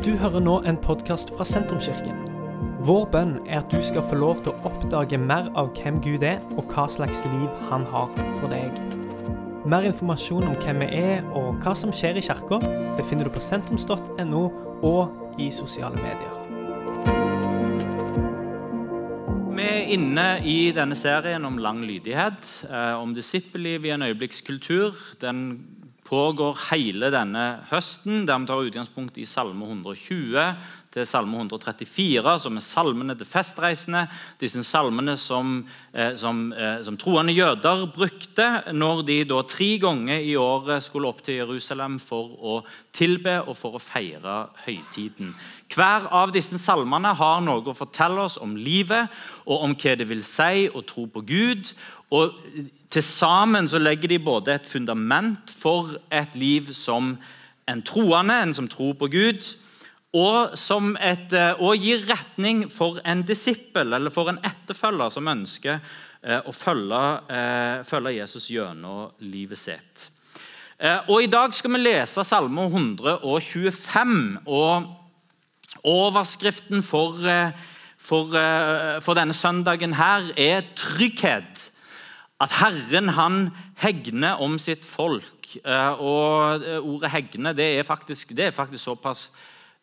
Du hører nå en podkast fra Sentrumskirken. Vår bønn er at du skal få lov til å oppdage mer av hvem Gud er, og hva slags liv han har for deg. Mer informasjon om hvem vi er og hva som skjer i kirka, befinner du på sentrums.no og i sosiale medier. Vi er inne i denne serien om lang lydighet, eh, om disippelliv i en øyeblikkskultur. Den pågår hele denne høsten, der vi tar utgangspunkt i Salme 120 til Salme 134, som er salmene til festreisende. Disse salmene som, eh, som, eh, som, troende jøder brukte når de da tre ganger i året skulle opp til Jerusalem for å tilbe og for å feire høytiden. Hver av disse salmene har noe å fortelle oss om livet og om hva det vil si å tro på Gud. Og Til sammen så legger de både et fundament for et liv som en troende, en som tror på Gud, og, et, eh, og gir retning for en disippel eller for en etterfølger som ønsker eh, å følge, eh, følge Jesus gjennom livet sitt. Og I dag skal vi lese Salme 125. og Overskriften for, for, for denne søndagen her er 'trygghet' at Herren han hegner om sitt folk. Eh, og eh, Ordet 'hegne' det er faktisk, det er faktisk såpass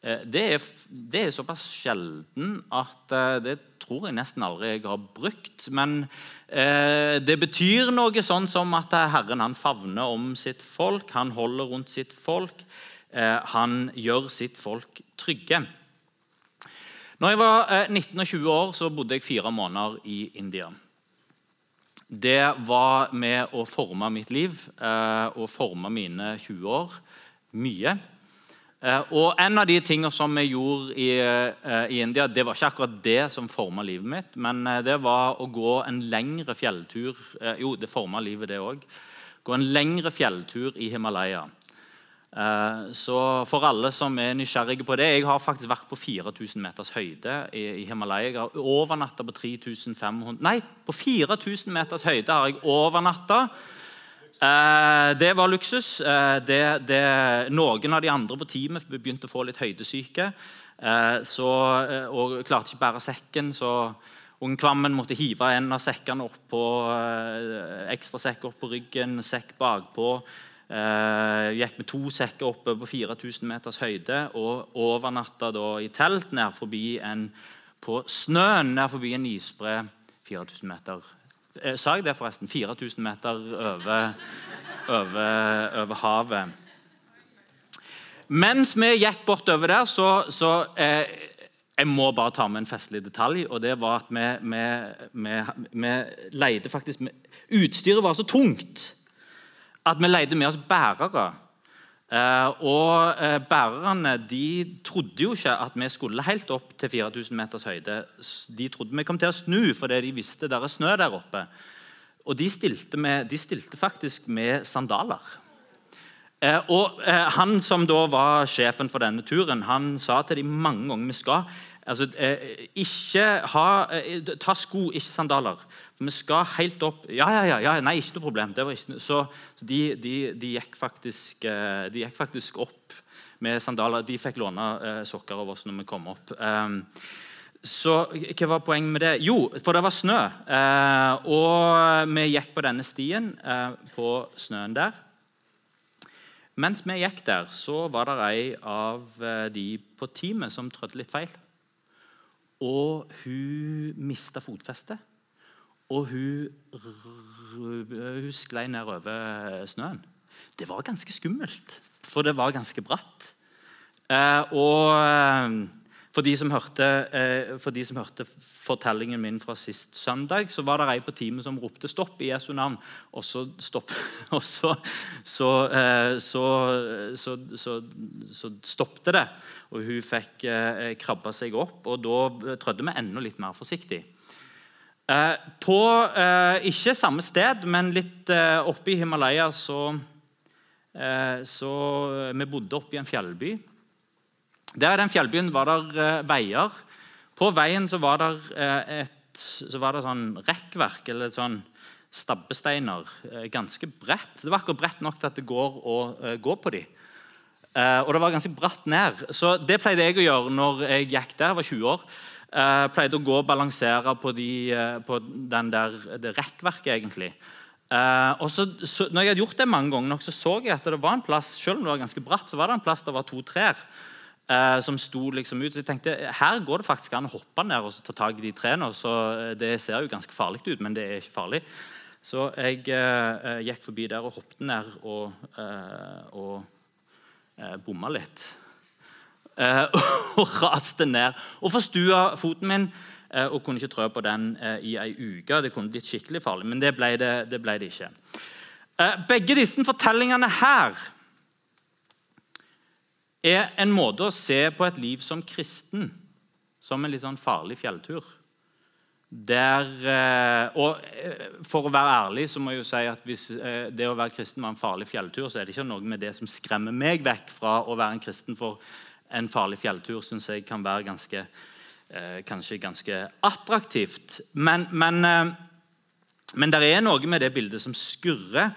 eh, det er, det er, såpass sjelden at det tror jeg nesten aldri jeg har brukt. Men eh, det betyr noe sånn som at Herren han favner om sitt folk. Han holder rundt sitt folk. Eh, han gjør sitt folk trygge. Når jeg var eh, 19 og 20 år, så bodde jeg fire måneder i India det var med å forme mitt liv eh, og forme mine 20 år mye. Eh, og En av de tingene som jeg gjorde i, eh, i, India, det var ikke akkurat det som forma livet mitt, men eh, det var å gå en lengre fjelltur. Eh, jo, det forma livet, det òg. Gå en lengre fjelltur i Himalaya. Eh, så for alle som er nysgjerrige på det Jeg har faktisk vært på 4000 meters høyde i Himalaya. Jeg har overnatta på 3500 Nei, på 4000 meters høyde har jeg overnatta. Eh, det var luksus. Eh, det, det, noen av de andre på teamet begynte å få litt høydesyke. Så, og klarte ikke å bære sekken. så Ung Kvammen måtte hive en av sekkene opp på, ekstra sekk opp på ryggen, sekk bakpå. Uh, gikk med to sekker oppe på 4000 meters høyde og overnatta i telt nær forbi en, på snøen nær forbi en isbre 4000 meter. eh, sa jeg det, forresten? 4000 meter over, over, over, havet. Mens vi gikk bortover der, så, så eh, Jeg må bare ta med en festlig detalj. og det var at vi, vi, vi, vi leide faktisk Utstyret var så tungt at vi leide med oss bærere. Eh, og eh, Bærerne de trodde jo ikke at vi skulle helt opp til 4000 meters høyde. De trodde vi kom til å snu fordi de visste det er snø der oppe. Og de stilte, med, de stilte faktisk med sandaler. Eh, og eh, Han som da var sjefen for denne turen, han sa til dem mange ganger vi skal altså, eh, ikke ha, eh, Ta sko, ikke sandaler. Vi skal helt opp Ja, ja, ja, nei, ikke noe problem. Ikke, så, så de, de, de, gikk faktisk, eh, de, gikk faktisk, opp med sandaler. De fikk låne sokker av oss når vi kom opp. Um, så hva var poenget med det? Jo, for det var snø. Og vi gikk på denne stien på snøen der. Mens vi gikk der, så var det ei av de på teamet som trødde litt feil. Og hun mista fotfestet. Og hun, hun sklei nedover snøen. Det var ganske skummelt, for det var ganske bratt. Eh, og eh, for de, hørte, eh, for de, som hørte, fortellingen min fra sist søndag, så var det ei på teamet som ropte 'stopp' i Jesu navn. Og så, stopp, og så, så, så, så stoppte det. Og hun fikk krabba seg opp, og da trødde vi enda litt mer forsiktig. Eh, på eh, ikke samme sted, men litt eh, oppe i Himalaya, så, eh, så Vi bodde oppe i en fjellby. Der i den fjellbyen var det veier. På veien så var det et så var det sånn rekkverk, eller sånn stabbesteiner, ganske bredt. Det var akkurat bredt nok til at det går å gå på dem. Eh, og det var ganske bratt ned. Så det pleide jeg å gjøre når jeg gikk der. Jeg var 20 år. Jeg pleide å gå og balansere på, de, på der, det rekkverket, egentlig. og så, så, når jeg hadde gjort det mange ganger nok, så så jeg at det var en plass selv om det var ganske bratt, så var det en plass der var to trær eh, som sto liksom ut. Så jeg tenkte her går det faktisk an å hoppe ned og ta tak i de trærne. Så eh, det ser jo ganske farlig ut, men det er ikke farlig. Så jeg eh, eh gikk forbi der og hoppet ned og, eh, og eh, bomma litt. og raste ned. Og forstua foten min og kunne ikke trø på den i ei uke. Det kunne blitt skikkelig farlig, men det ble det, det, ble det ikke. begge disse fortellingene her er en måte å se på et liv som kristen som en litt sånn farlig fjelltur. Der, eh, og eh, For å være ærlig så må jeg jo si at hvis eh, det å være kristen var en farlig fjelltur, så er det ikke noe med det som skremmer meg vekk fra å være en kristen. For en farlig fjelltur syns jeg kan være ganske, kanskje ganske attraktivt. Men, men, men det er noe med det bildet som skurrer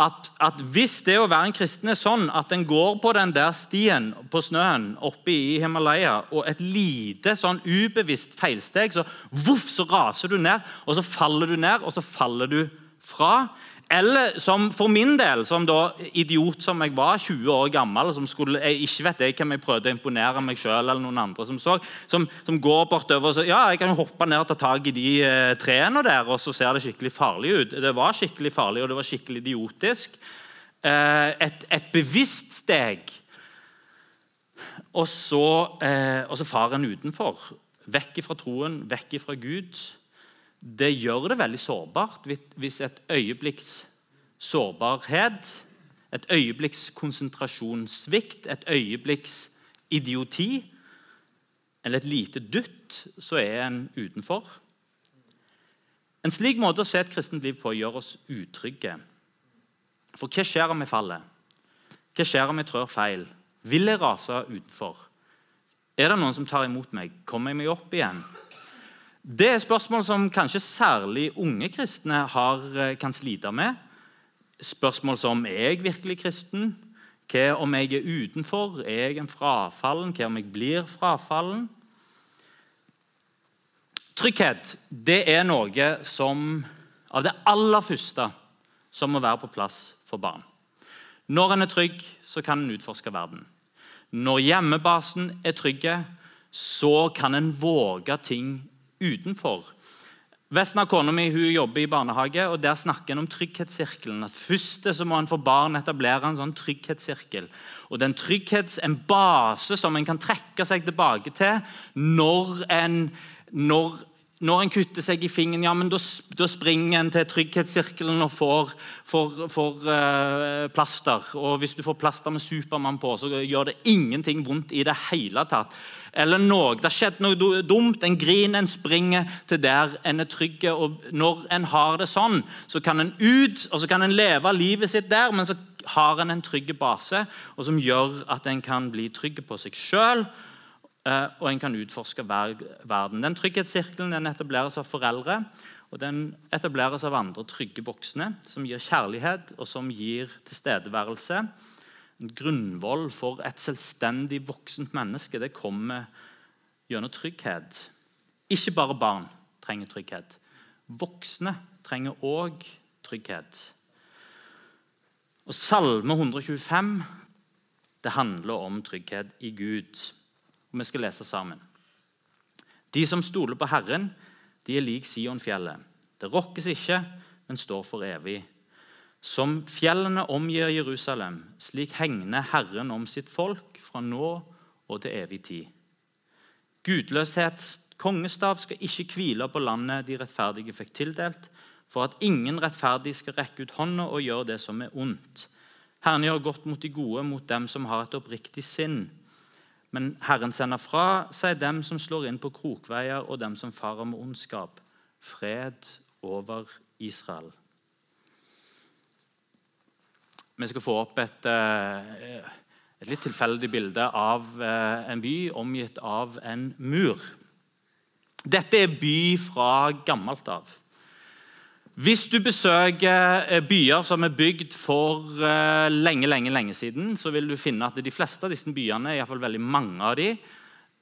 at, at, hvis det å være en kristen er sånn at en går på den der stien på snøen oppe i Himalaya, og et lite sånn ubevisst feilsteg, så, voff, så raser du ned, og så faller du ned, og så faller du fra. Eller som for min del, som da idiot som jeg var, 20 år gammel, som skulle, jeg ikke vet jeg hvem jeg prøvde å imponere meg sjøl eller noen andre som så, som, som går bortover og sier ja, jeg kan hoppe ned og ta tak i de eh, trærne der, og så ser det skikkelig farlig ut. Det var skikkelig farlig, og det var skikkelig idiotisk. Eh, et, et bevisst steg. Og så, eh, og så farer en utenfor. Vekk fra troen, vekk fra Gud det gjør det veldig sårbart hvis et øyeblikks sårbarhet, et øyeblikks konsentrasjonssvikt, et øyeblikks idioti eller et lite dytt, så er en utenfor. En slik måte å se et kristent liv på gjør oss utrygge. For hva skjer om jeg faller? Hva skjer om jeg trør feil? Vil jeg rase utenfor? Er det noen som tar imot meg? Kommer jeg meg opp igjen? Det er spørsmål som kanskje særlig unge kristne har, eh, kan slite med. Spørsmål som er jeg virkelig kristen? Hva om jeg er utenfor? Er jeg en frafallen? Hva om jeg blir frafallen? Trygghet det er noe som av det aller første som må være på plass for barn. Når en er trygg, så kan en utforske verden. Når hjemmebasen er trygg, så kan en våge ting utenfor. Vesna, kona mi, hun jobber i barnehage, og der snakker en om trygghetssirkelen. At Først så må en for barn etablere en sånn trygghetssirkel. Og det er en trygghets, en base som en kan trekke seg tilbake til når en, når, når en kutter seg i fingeren. ja, men Da, springer en til trygghetssirkelen og får, får, får uh, plaster. Og Hvis du får plaster med Supermann på, så gjør det ingenting vondt i det hele tatt eller noe. Det har skjedd noe dumt. En griner, en springer til der en er trygg. Og når en har det sånn, så kan en ut og så kan en leve livet sitt der, men så har en en trygg base og som gjør at en kan bli trygg på seg sjøl. Eh, og en kan utforske verden. Den Trygghetssirkelen den etableres av foreldre. Og den etableres av andre trygge voksne som gir kjærlighet og som gir tilstedeværelse en grunnvoll for et selvstendig voksent menneske det kommer gjennom trygghet. Ikke bare barn trenger trygghet. Voksne trenger òg trygghet. Og Salme 125 det handler om trygghet i Gud. Og Vi skal lese sammen. De som stoler på Herren, de er lik Sionfjellet. Det rokkes ikke, men står for evig. Som fjellene omgir Jerusalem, slik hegner Herren om sitt folk fra nå og til evig tid. Gudløshets kongestav skal ikke hvile på landet de rettferdige fikk tildelt, for at ingen rettferdig skal rekke ut hånda og gjøre det som er ondt. Herren gjør godt mot de gode, mot dem som har et oppriktig sinn. Men Herren sender fra seg dem som slår inn på krokveier, og dem som farer med ondskap. Fred over Israel. Vi skal få opp et, eh, et litt tilfeldig bilde av eh, en by omgitt av en mur. Dette er by fra gammelt av. Hvis du besøker eh, byer som er bygd for eh, lenge lenge, lenge siden, så vil du finne at de fleste av disse byene, i fall veldig mange av de,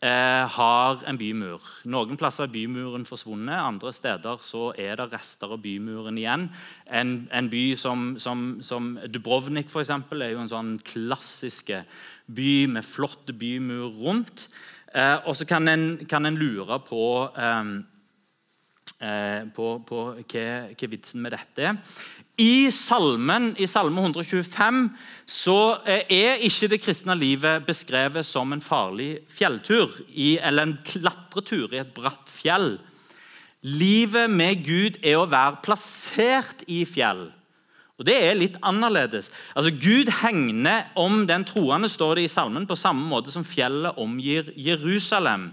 eh, har en bymur. Noen plasser er bymuren forsvunnet, andre steder så er det rester av bymuren igjen. En, en by som, som, som Dubrovnik for eksempel, er jo en sånn klassiske by med flotte bymur rundt. Og så kan kan en lure på Eh, på, på hva, hva, vitsen med dette er. I salmen, i Salme 125 så eh, er ikke det kristne livet beskrevet som en farlig fjelltur i, eller en klatretur i et bratt fjell. Livet med Gud er å være plassert i fjell. Og Det er litt annerledes. Altså, Gud hegner om den troende, står det i salmen, på samme måte som fjellet omgir Jerusalem.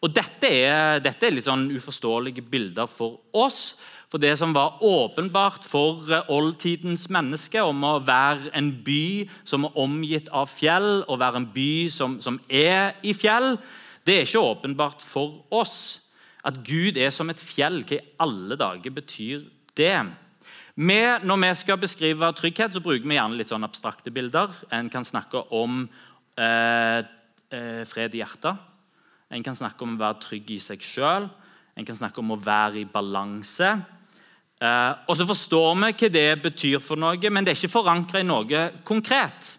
Og Dette er, dette er litt sånn uforståelige bilder for oss. For det som var åpenbart for eh, oldtidens menneske om å være en by som er omgitt av fjell, og være en by som, som er i fjell, det er ikke åpenbart for oss. At Gud er som et fjell, hva i alle dager betyr det? Vi, når vi skal beskrive trygghet, så bruker vi gjerne litt sånn abstrakte bilder. En kan snakke om eh, eh, fred i hjertet. En kan snakke om å være trygg i seg sjøl. En kan snakke om å være i balanse. Eh, og så forstår vi hva det betyr for noe, men det er ikke forankra i noe konkret.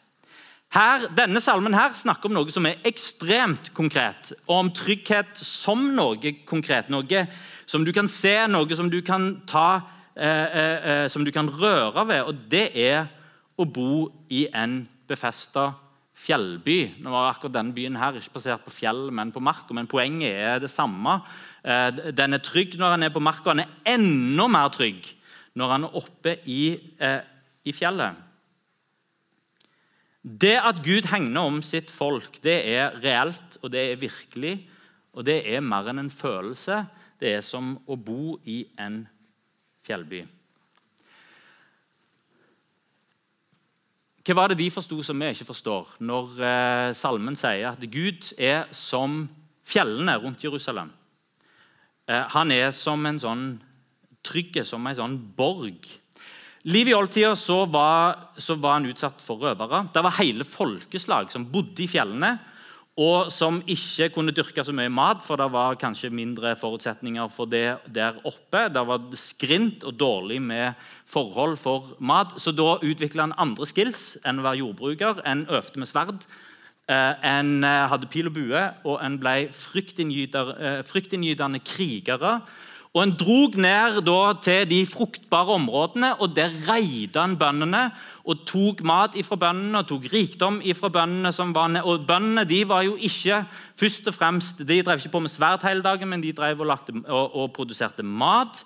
Her, denne salmen her snakker om noe som er ekstremt konkret, og om trygghet som noe konkret. Noe som du kan se, noe som du kan ta, eh, eh, eh som du kan røre ved. Og det er å bo i en befesta fjellby. Nå var akkurat denne byen her ikke plassert på fjell, men på marka. Men poenget er det samme. Eh, den er trygg når han er på marka. Han er enda mer trygg når han er oppe i, eh, i fjellet. Det at Gud hegner om sitt folk, det er reelt og det er virkelig. Og det er mer enn en følelse. Det er som å bo i en fjellby. Hva var det de forsto som vi ikke forstår, når eh, salmen sier at Gud er som fjellene rundt Jerusalem? Eh, han er som en sånn trygg, som en sånn borg. Livet i oldtida så var, så var han utsatt for røvere. Det var hele folkeslag som bodde i fjellene og som ikke kunne dyrke så mye mat, for det var kanskje mindre forutsetninger for det der oppe. Det var skrint og dårlig med forhold for mat. Så da utvikla han andre skills enn å være jordbruker. En øvde med sverd. Eh, en eh, hadde pil og bue, og en ble fryktinngytende eh, krigere. Og En drog ned til de fruktbare områdene, og der reide han bøndene og tok mat ifra bøndene og tok rikdom ifra bøndene. som var ned. Og Bøndene de var jo ikke først og fremst, de drev ikke på med sverd hele dagen, men de drev og, lagde, og, og produserte mat.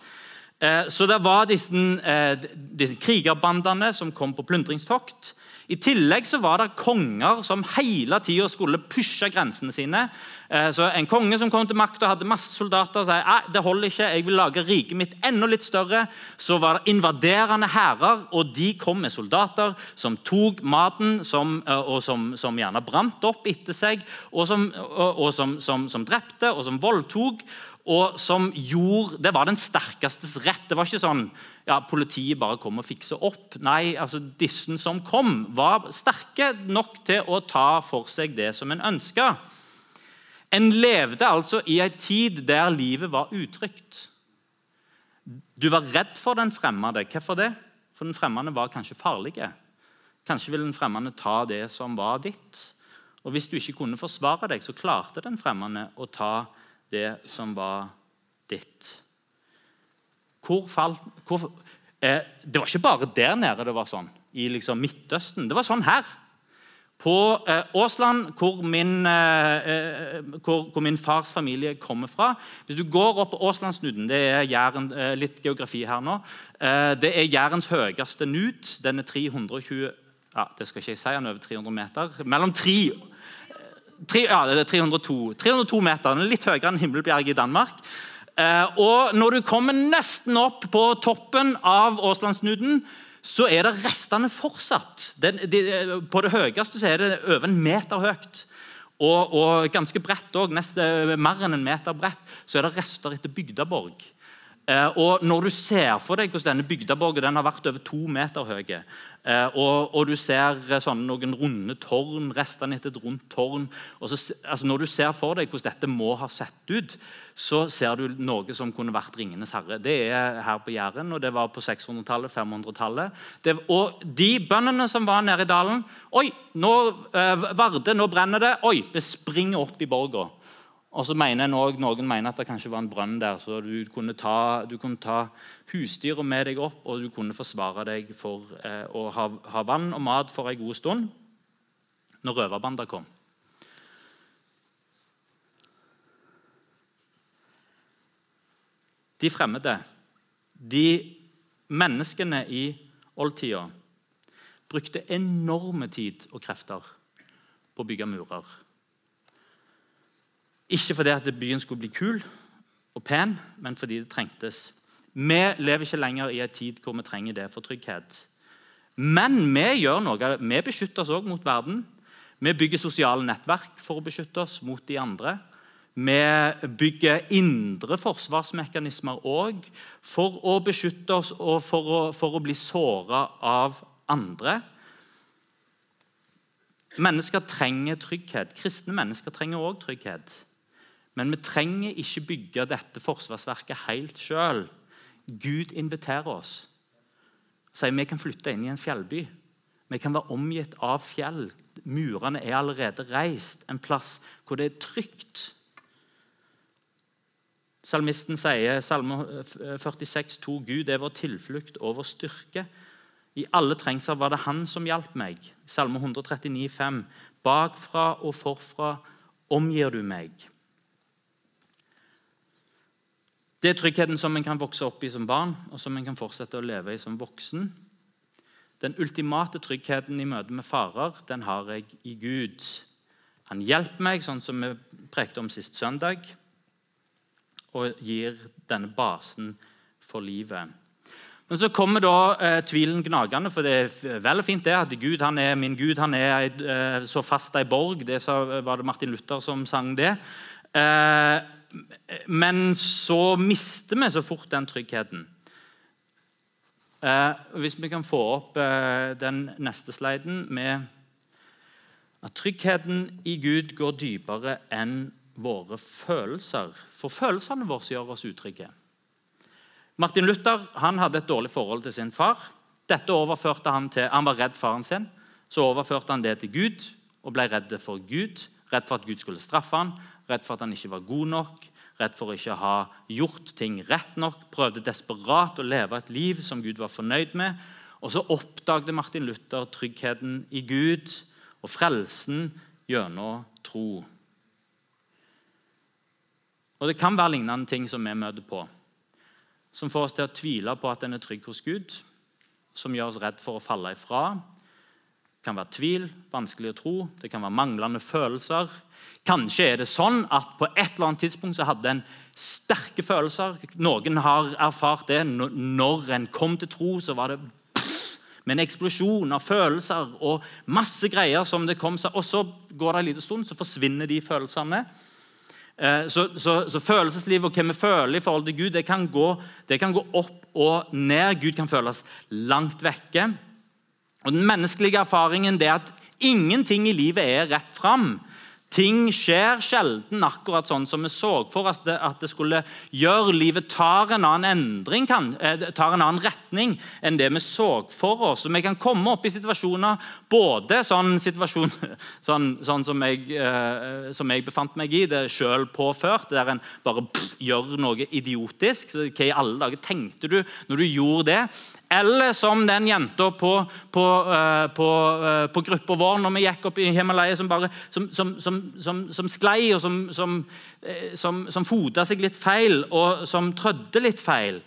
Eh, så det var disse, eh, disse krigerbandene som kom på plyndringstokt. I tillegg så var det konger som hele tida skulle pushe grensene sine. Eh, så En konge som kom til makta, hadde masse soldater og sa det holder ikke, jeg vil lage riket mitt enda litt større. Så var det invaderende hærer, og de kom med soldater som tok maten, som, eh, og som, som, gjerne brant opp etter seg, og, som, og, og som drepte og som voldtok og som gjorde Det var den sterkestes rett. Det var ikke sånn ja, politiet bare kom og fikser opp. Nei, altså disse som kom, var sterke nok til å ta for seg det som en ønska. En levde altså i en tid der livet var utrygt. Du var redd for den fremmede. Hvorfor det? For den fremmede var kanskje farlig. Kanskje ville den fremmede ta det som var ditt. Og Hvis du ikke kunne forsvare deg, så klarte den fremmede å ta det som var ditt. Hvor falt, hvor, eh, det var ikke bare der nede det var sånn, i liksom Midtøsten. Det var sånn her. På eh, Åsland, hvor min, eh, eh hvor, hvor min, fars familie kommer fra Hvis du går opp på Åslandsnudden Det er Jæren, eh, litt geografi her nå. Eh, det er Jærens høyeste nut. Den er 320 ja, det skal ikke jeg si, den er over 300 meter. Mellom 3 3, ja, det er 302, 302 meter. Er litt høyere enn Himmelbjerget i Danmark. Eh, og Når du kommer nesten opp på toppen av Åslandsnuden, så er det restene fortsatt. Den, de, på det høyeste så er det over en meter høyt. Og, og ganske bredt òg, mer enn en meter bredt, så er det rester etter Bygdaborg. Eh, og Når du ser for deg hvordan denne bygdeborgen den har vært over to meter høy, eh, og, og, du ser eh, sånne, noen runde tårn, restene etter et rundt tårn så, altså Når du ser for deg hvordan dette må ha sett ut, så ser du noe som kunne vært 'Ringenes herre'. Det er her på Jæren, og det var på 600-tallet, 500-tallet. Og de bøndene som var nede i dalen Oi, nå, eh, Varde, nå brenner det. Oi, det springer opp i borga. Og så mener også, Noen mener at det kanskje var en brønn der, så du kunne ta, du ta husdyra med deg opp, og du kunne forsvare deg for eh, å ha, ha, vann og mat for en god stund når røverbanda kom. De fremmede, de menneskene i oldtida, brukte enorme tid og krefter på å bygge murer. Ikke fordi at byen skulle bli kul og pen, men fordi det trengtes. Vi lever ikke lenger i en tid hvor vi trenger det for trygghet. Men vi gjør noe. Vi beskytter oss òg mot verden. Vi bygger sosiale nettverk for å beskytte oss mot de andre. Vi bygger indre forsvarsmekanismer òg for å beskytte oss og for å, for å bli såra av andre. Mennesker trenger trygghet. Kristne mennesker trenger òg trygghet. Men vi trenger ikke bygge dette forsvarsverket helt sjøl. Gud inviterer oss. Sier vi kan flytte inn i en fjellby. Vi kan være omgitt av fjell. Murene er allerede reist. En plass hvor det er trygt. Salmisten sier Salme 46, 2, Gud er vår tilflukt og vår styrke. I alle trengsler var det Han som hjalp meg. Salme 139, 5, Bakfra og forfra omgir du meg. Det er tryggheten som en kan vokse opp i som barn, og som en kan fortsette å leve i som voksen. Den ultimate tryggheten i møte med farer den har jeg i Gud. Han hjelper meg, sånn som vi prekte om sist søndag, og gir denne basen for livet. Men så kommer da eh, tvilen gnagende, for det er vel og fint det at Gud han er min Gud, han er eh, så fast ei borg. Det var det Martin Luther som sang det. Eh, men så mister vi så fort den tryggheten. Eh, hvis vi kan få opp eh, den neste sliden med at tryggheten i Gud går dypere enn våre følelser. For følelsene våre gjør oss utrygge. Martin Luther han hadde et dårlig forhold til sin far. Dette overførte Han til, han var redd faren sin. Så overførte han det til Gud og ble redd for Gud. Redd for at Gud skulle straffe ham redd for at han ikke var god nok, redd for ikke å ha gjort ting rett nok. Prøvde desperat å leve et liv som Gud var fornøyd med. Og så oppdagde Martin Luther tryggheten i Gud og frelsen gjennom tro. Og Det kan være lignende ting som vi møter på, som får oss til å tvile på at en er trygg hos Gud, som gjør oss redd for å falle ifra. Det kan være tvil, vanskelig å tro, det kan være manglende følelser, Kanskje er det sånn at på et eller annet tidspunkt så hadde en sterke følelser. Noen har erfart det. Når en kom til tro, så var det med en eksplosjon av følelser og masse greier som det kom seg. Og så går det en liten stund, så forsvinner de følelsene. Eh, så, så, så følelseslivet og hva vi føler i forhold til Gud, det kan, gå, det kan gå opp og ned. Gud kan føles langt vekke. Og Den menneskelige erfaringen er at ingenting i livet er rett fram. Ting skjer sjelden akkurat sånn som vi så for oss at det skulle gjøre. Livet tar en annen endring, kan, eh, tar en annen retning enn det vi så for oss. Så Vi kan komme opp i situasjoner, både sånn situasjon sånn, sånn som, jeg, eh, som, jeg, befant meg i, det sjøl påført, der en bare pff, gjør noe idiotisk. Så hva i alle dager tenkte du når du gjorde det? Eller som den jenta på, på, uh, på, uh, på gruppa vår når vi gikk opp i Himalaya, som, bare, som, som, som, sklei og som, som, som, foda seg litt feil, og som trødde litt feil.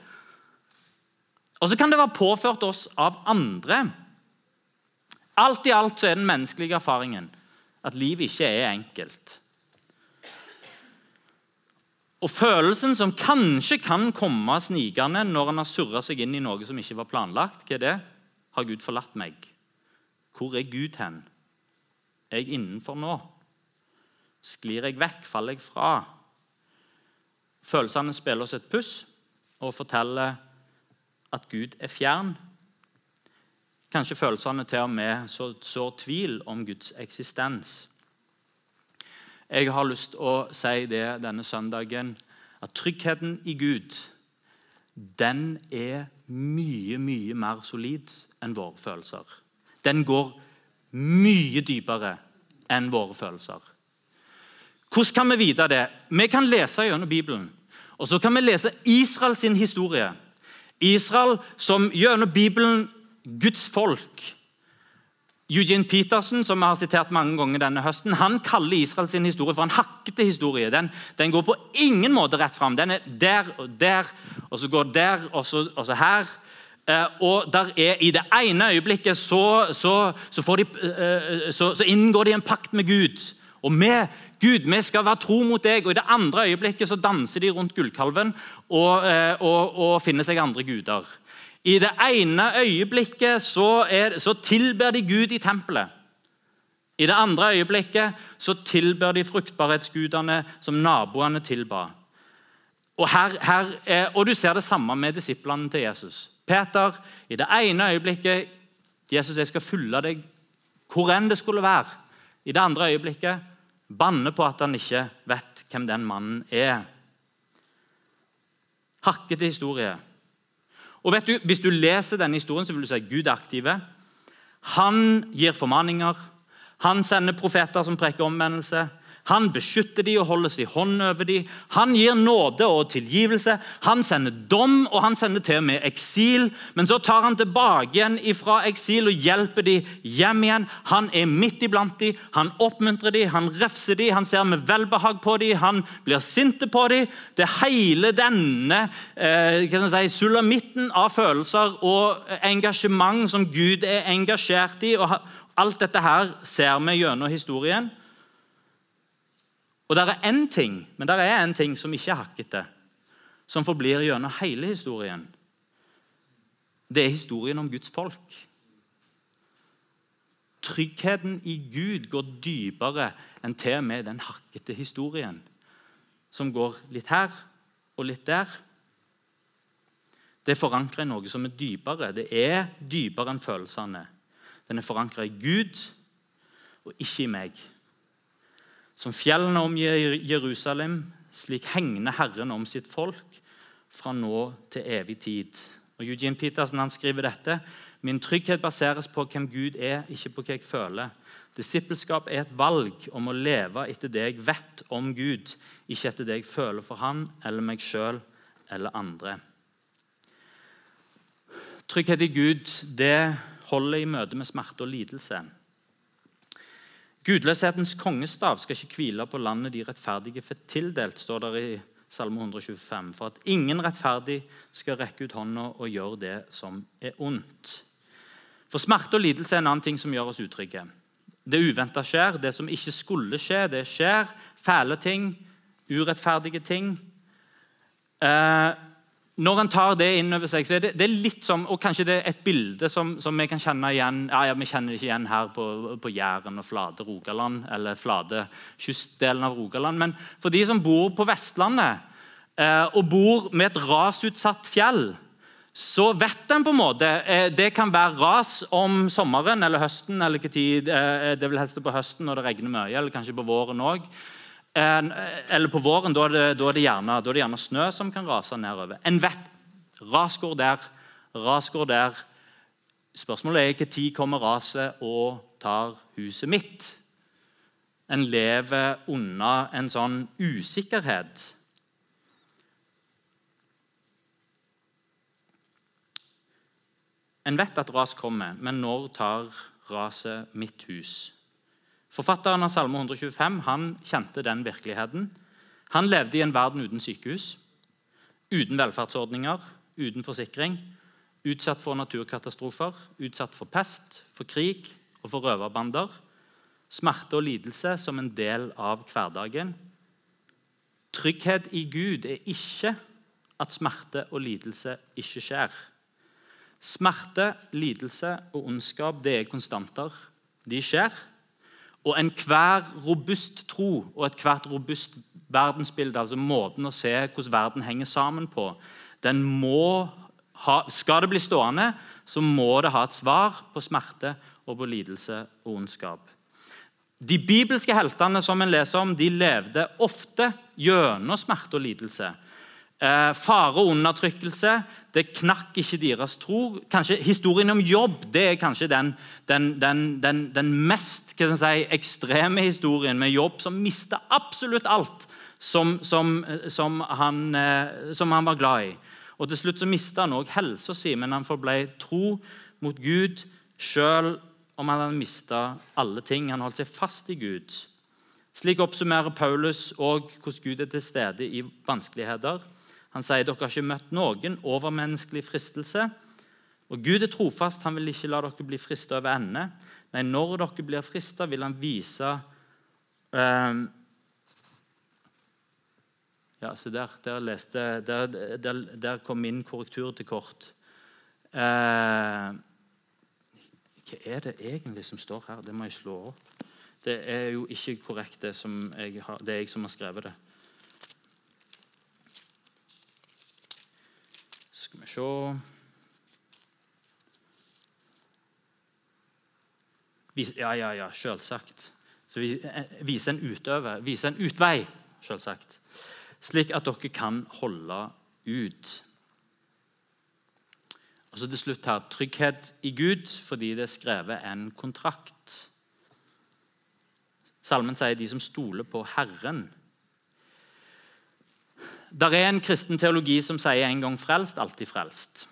Og så kan det være påført oss av andre. Alt i alt så er den menneskelige erfaringen at livet ikke er enkelt. Og følelsen som kanskje kan komme snikende når han har surra seg inn i noe som ikke var planlagt, hva er det? Har Gud forlatt meg? Hvor er Gud hen? Er jeg innenfor nå? Sklir jeg vekk? Faller jeg fra? Følelsene spiller oss et puss. og forteller at Gud er fjern. Kanskje følelsene til og med så sår tvil om Guds eksistens. Jeg har lyst til å si det denne søndagen, at tryggheten i Gud den er mye, mye mer solid enn våre følelser. Den går mye dypere enn våre følelser. Hvordan kan vi vite det? Vi kan lese gjennom Bibelen. Og så kan vi lese Israels historie. Israel som gjennom Bibelen Guds folk. Eugene Peterson som jeg har sitert mange ganger denne høsten, han kaller Israels historie for en hakkete historie. Den, den, går på ingen måte rett fram. Den er der og der, og så går der og så, og så her. Eh, og der er, I det ene øyeblikket så, så, de, eh, så, inngår de en pakt med Gud. Og med Gud, vi skal være tro mot deg. Og I det andre øyeblikket så danser de rundt gullkalven og, eh, og, og finner seg andre guder. I det ene øyeblikket så, er, så tilber de Gud i tempelet. I det andre øyeblikket så tilber de fruktbarhetsgudene som naboene tilba. Og, her, her, og Du ser det samme med disiplene til Jesus. Peter, i det ene øyeblikket Jesus, jeg skal følge deg hvor enn det skulle være. I det andre øyeblikket banner på at han ikke vet hvem den mannen er. Hakkete historie. Og vet du, Hvis du leser denne historien, så vil du si at Gud er aktive. Han gir formaninger. Han sender profeter som preker omvendelse. Han beskytter de og holder sin hånd over de. Han gir nåde og tilgivelse. Han sender dom, og han sender til og med eksil. Men så tar han tilbake igjen fra eksil og hjelper de hjem igjen. Han er midt iblant de, han oppmuntrer de, han refser de, han ser med velbehag på de, han blir sinte på de. Det er hele denne eh, si, sulamitten av følelser og engasjement som Gud er engasjert i. og Alt dette her ser vi gjennom historien. Og det er én ting, men det er en ting som ikke er hakkete, som forblir gjennom hele historien. Det er historien om Guds folk. Tryggheten i Gud går dypere enn til og med den hakkete historien, som går litt her og litt der. Det er forankra i noe som er dypere. Det er dypere enn følelsene. Den er forankra i Gud og ikke i meg. Som fjellene omgir Jerusalem, slik hegner Herren om sitt folk fra nå til evig tid. Og Eugene Petersen han skriver dette. Min trygghet baseres på hvem Gud er, ikke på hva jeg føler. Disippelskap er et valg om å leve etter det jeg vet om Gud, ikke etter det jeg føler for Han eller meg sjøl eller andre. Trygghet i Gud det holder i møte med smerte og lidelse. Gudløshetens kongestav skal ikke hvile på landet de rettferdige får tildelt, står det i Salme 125, for at ingen rettferdig skal rekke ut hånda og gjøre det som er ondt. For smerte og lidelse er en annen ting som gjør oss utrygge. Det uventa skjer. Det som ikke skulle skje, det skjer. Fæle ting, urettferdige ting. Eh, når en tar det inn over seg, så er det, det er litt som og kanskje det er et bilde som, som vi kan kjenne igjen ja, ja, Vi kjenner det ikke igjen her på, på Jæren og Flate Rogaland, eller Flate kystdelen av Rogaland. Men for de som bor på Vestlandet eh, og bor med et rasutsatt fjell, så vet en på en måte eh, Det kan være ras om sommeren eller høsten, eller hva tid, eh, det vil helst på høsten når det regner mye, eller kanskje på våren òg. Eller på våren, da er, det, da, er det gjerne, da er, det, gjerne, snø som kan rase nedover. En vet ras går der, ras går der. Spørsmålet er når kommer raset og tar huset mitt. En lever unna en sånn usikkerhet. En vet at ras kommer, men når tar raset mitt hus? Forfatteren av Salme 125 han kjente den virkeligheten. Han levde i en verden uten sykehus, uten velferdsordninger, uten forsikring. Utsatt for naturkatastrofer, utsatt for pest, for krig og for røverbander. Smerte og lidelse som en del av hverdagen. Trygghet i Gud er ikke at smerte og lidelse ikke skjer. Smerte, lidelse og ondskap det er konstanter. De skjer. Og enhver robust tro og ethvert robust verdensbilde, altså måten å se hvordan verden henger sammen på, Den må ha, skal det bli stående, så må det ha et svar på smerte og på lidelse og ondskap. De bibelske heltene som en leser om, de levde ofte gjennom smerte og lidelse. Eh, fare og undertrykkelse det knakk ikke deres tro. Kanskje Historien om jobb det er kanskje den, den, den, den mest si, ekstreme historien med jobb som mista absolutt alt som, som, som, han, eh, som, han, var glad i. Og Til slutt så mista han også helsa si, men han forble tro mot Gud sjøl om han hadde mista alle ting. Han holdt seg fast i Gud. Slik oppsummerer Paulus òg hvordan Gud er til stede i vanskeligheter. Han sier dere har ikke møtt noen overmenneskelig fristelse. Og Gud er trofast, han vil ikke la dere bli frista over ende. Nei, når dere blir frista, vil han vise um, Ja, se der. Der, leste, der, der, der, kom min korrektur til kort. Uh, hva er det egentlig som står her? Det må jeg slå opp. Det er jo ikke korrekt, det, jeg har, det er jeg som har skrevet det. Skal vi se Ja, ja, ja. Så vi eh, en utøver, vise en utvei, selvsagt. Slik at dere kan holde ut. Og så til slutt her, Trygghet i Gud fordi det er skrevet en kontrakt. Salmen sier de som stoler på Herren, der er en kristen teologi som sier 'en gang frelst, alltid frelst'.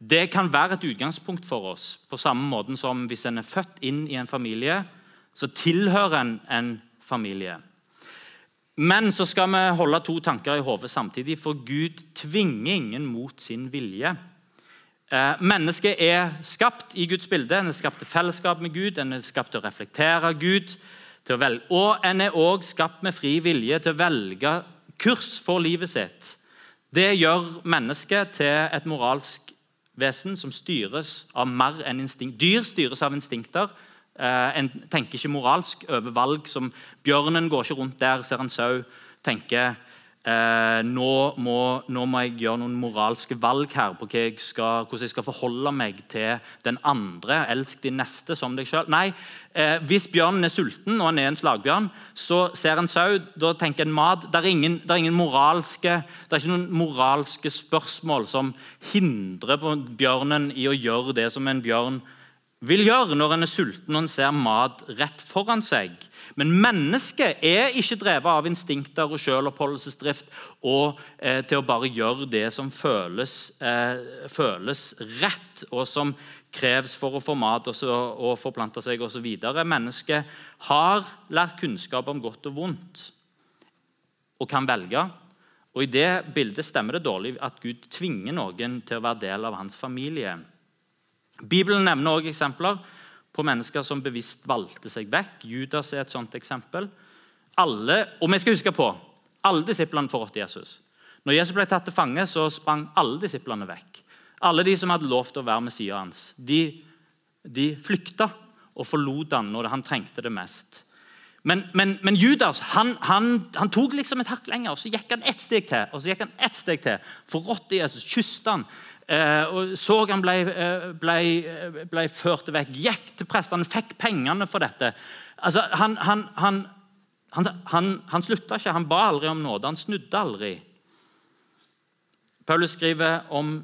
Det kan være et utgangspunkt for oss, på samme måte som hvis en er født inn i en familie, så tilhører en en familie. Men så skal vi holde to tanker i hodet samtidig, for Gud tvinger ingen mot sin vilje. Eh, mennesket er skapt i Guds bilde. En er skapt til fellesskap med Gud, en er skapt til å reflektere Gud. Til å velge. Og en er òg skapt med fri vilje til å velge kurs for livet sitt, det gjør mennesket til et moralsk vesen som styres av mer enn instinkt. Dyr styres av instinkter. Eh, en tenker ikke moralsk over valg som Bjørnen går ikke rundt der, ser en sau, tenker Eh, nå, må, nå, må, jeg gjøre noen moralske valg her på jeg skal, hvordan jeg skal forholde meg til den andre. Elsk din neste som deg sjøl. Nei, eh, hvis bjørnen er sulten og han er en slagbjørn, så ser en sau. Da tenker en mat. Det er, ingen, det er, ingen moralske, det er ikke noen moralske spørsmål som hindrer bjørnen i å gjøre det som en bjørn vil gjøre når en er sulten og en ser mat rett foran seg. Men mennesket er ikke drevet av instinkter og selvoppholdelsesdrift og eh, til å bare gjøre det som føles, eh, føles rett, og som kreves for å få mat og, så, og forplante seg osv. Mennesket har lært kunnskap om godt og vondt og kan velge. Og I det bildet stemmer det dårlig at Gud tvinger noen til å være del av hans familie. Bibelen nevner også eksempler på mennesker som bevisst valgte seg vekk. Judas er et sånt eksempel. Alle, og vi skal huske på, alle disiplene forrådte Jesus. Når Jesus ble tatt til fange, så sprang alle disiplene vekk. Alle de som hadde lov til å være med sida hans. De, de flykta og forlot han når han trengte det mest. Men, men, men Judas han, han, han, tok liksom et hakk lenger, og så gikk han ett steg til. og så gikk han ett steg til, Forrådte Jesus, kysset han, og så han ble, eh, ble, eh, ble, ført vekk, gikk til prestene, fikk pengene for dette. Altså, han, han, han, han, han slutta ikke, han ba aldri om nåde. Han snudde aldri. Paulus skriver om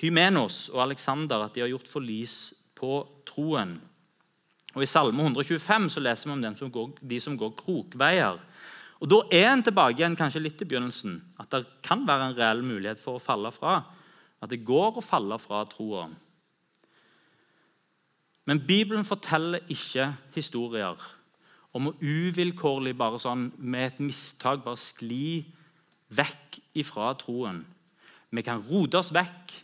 Hymenos og Alexander at de har gjort forlis på troen. Og I Salme 125 så leser vi om dem som går, de som går krokveier. Og Da er en tilbake igjen kanskje litt i begynnelsen, at det kan være en reell mulighet for å falle fra. At det går å falle fra troa. Men Bibelen forteller ikke historier om å uvilkårlig bare sånn med et mistak bare skli vekk ifra troen. Vi kan rote oss vekk,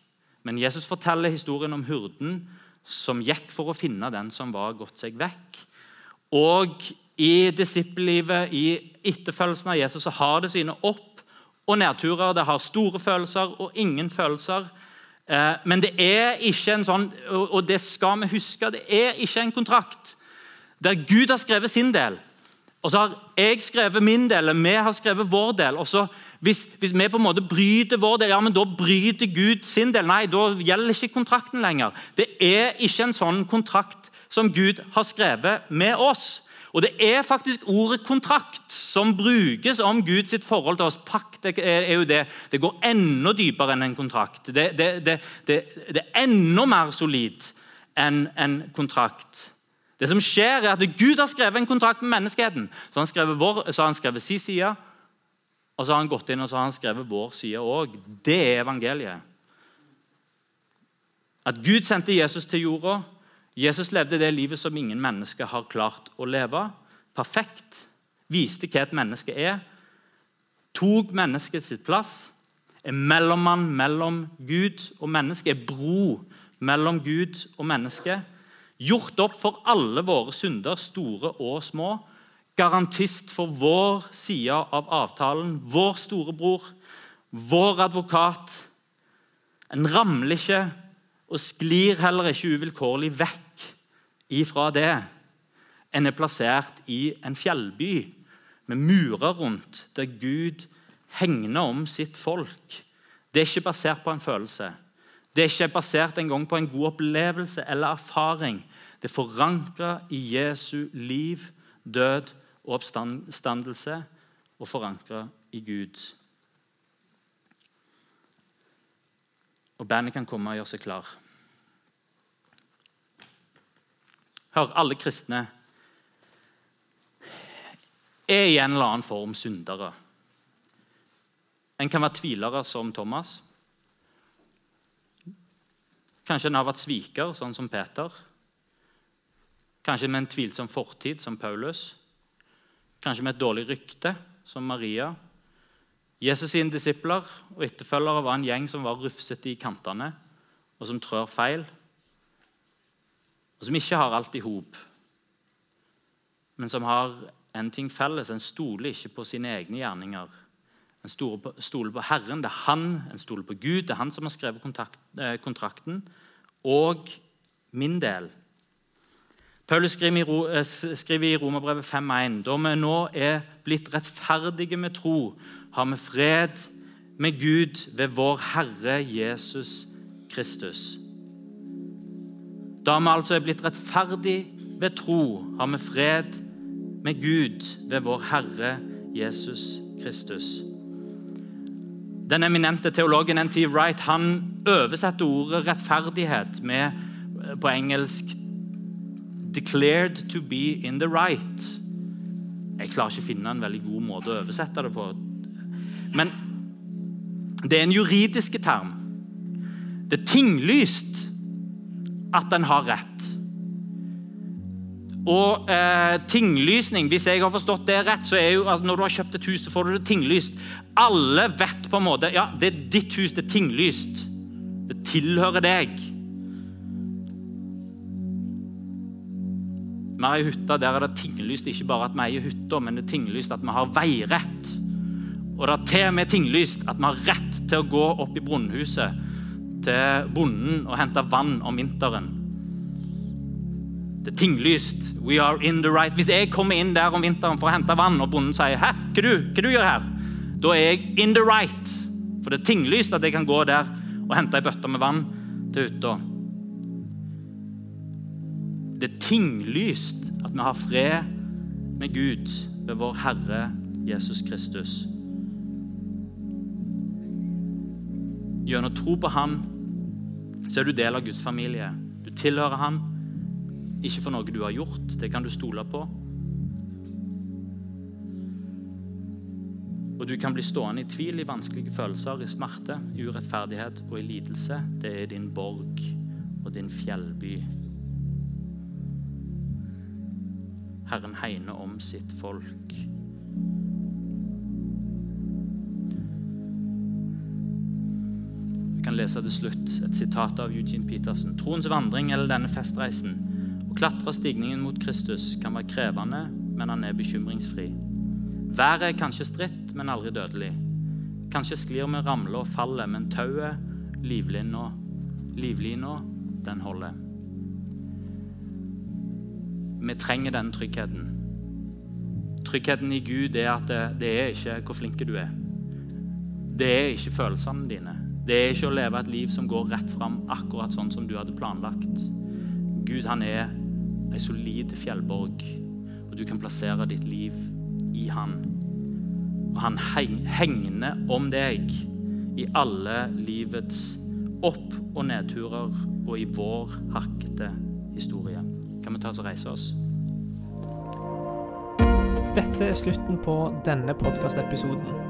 men Jesus forteller historien om hurden som gikk for å finne den som var gått seg vekk. Og i disippellivet, i etterfølgelsen av Jesus, så har det sine opp og nedturer. Det har store følelser og ingen følelser. Eh, men det er ikke en sånn, og det skal vi huske, det er ikke en kontrakt der Gud har skrevet sin del. Og så har jeg skrevet min del, eller vi har skrevet vår del. og så hvis, hvis, vi på en måte bryter vår del, ja, men da bryter Gud sin del. Nei, da gjelder ikke kontrakten lenger. Det er ikke en sånn kontrakt som Gud har skrevet med oss. Og Det er faktisk ordet 'kontrakt' som brukes om Guds forhold til oss. Pakt er jo det. Det går enda dypere enn en kontrakt. Det, det, det, det er enda mer solid enn en kontrakt. Det som skjer er at Gud har skrevet en kontrakt med menneskeheten. Så, han har han skrevet sin side, og så har han gått inn og så har han skrevet vår side òg. Det er evangeliet. At Gud sendte Jesus til jorda. Jesus levde det livet som ingen mennesker har klart å leve. Perfekt. Viste hva et menneske er. Tok mennesket sitt plass. Er mellommann mellom Gud og menneske. Er bro mellom Gud og menneske gjort opp for alle våre synder, store og små. Garantist for vår side av avtalen, vår storebror, vår advokat. En ramler og sklir heller ikke uvilkårlig vekk ifra det. En er plassert i en fjellby med murer rundt, der Gud hegner om sitt folk. Det er ikke basert på en følelse. Det er ikke basert engang på en god opplevelse eller erfaring. Det er forankra i Jesu liv, død og oppstandelse, og forankra i Gud. Og bandet kan komme og gjøre seg klar. Hør, alle kristne er i en eller annen form syndere. En kan være tvilere, som Thomas. Kanskje en har vært sviker, sånn som Peter. Kanskje med en tvilsom fortid, som Paulus. Kanskje med et dårlig rykte, som Maria. Jesus' sine disipler og etterfølgere var en gjeng som var rufsete i kantene, og som trør feil, og som ikke har alt i hop, men som har en ting felles. En stoler ikke på sine egne gjerninger. En stoler på Herren. Det er han, en stoler på Gud. Det er han som har skrevet eh, kontrakten. Og min del Paulus eh, skriver i Romerbrevet 5,1.: Da vi nå er blitt rettferdige med tro, har vi fred med Gud ved vår Herre Jesus Kristus. Da vi altså er blitt rettferdig ved tro, har vi fred med Gud ved vår Herre Jesus Kristus. Den eminente teologen N.T. Wright han oversetter ordet rettferdighet med på engelsk 'declared to be in the right'. Jeg klarer ikke å finne en veldig god måte å oversette det på. Men det er en juridisk term. Det er tinglyst at en har rett. Og eh, tinglysning, hvis jeg har forstått det rett, så er jo altså, når du har kjøpt et hus, så får du det tinglyst. Alle vet på en måte ja, det er ditt hus, det er tinglyst. Det tilhører deg. Vi har ei hytte der er det tinglyst ikke bare at vi eier hytta, men det er tinglyst at vi har veirett. Og det er til og med tinglyst at vi har rett til å gå opp i brunhuset til bonden og hente vann om vinteren. Det er tinglyst. We are in the right. Hvis jeg kommer inn der om vinteren for å hente vann, og bonden sier 'Hæ, hva du, hva du gjør her?' Da er jeg in the right. For det er tinglyst at jeg kan gå der og hente ei bøtte med vann til hytta. Det er tinglyst at vi har fred med Gud ved vår Herre Jesus Kristus. Gjennom tro på ham så er du del av Guds familie. Du tilhører ham, ikke for noe du har gjort. Det kan du stole på. Og du kan bli stående i tvil, i vanskelige følelser, i smerte, i urettferdighet og i lidelse. Det er din borg og din fjellby. Herren hegner om sitt folk. Lese til slutt et sitat av Eugene Petersen. Troens vandring eller denne festreisen, å klatre stigningen mot Kristus, kan være krevende, men han er bekymringsfri. Været er kanskje stritt, men aldri dødelig. Kanskje sklir vi, ramler og faller, men tauet, livlina, livlina, den holder. Vi trenger den tryggheten. Tryggheten i Gud er at det, det er ikke hvor flink du er. Det er ikke følelsene dine. Det er ikke å leve et liv som går rett fram, akkurat sånn som du hadde planlagt. Gud han er ei solid fjellborg, og du kan plassere ditt liv i han. Og han hegner om deg i alle livets opp- og nedturer og i vår hakkete historie. Kan vi ta oss og reise oss? Dette er slutten på denne podkastepisoden.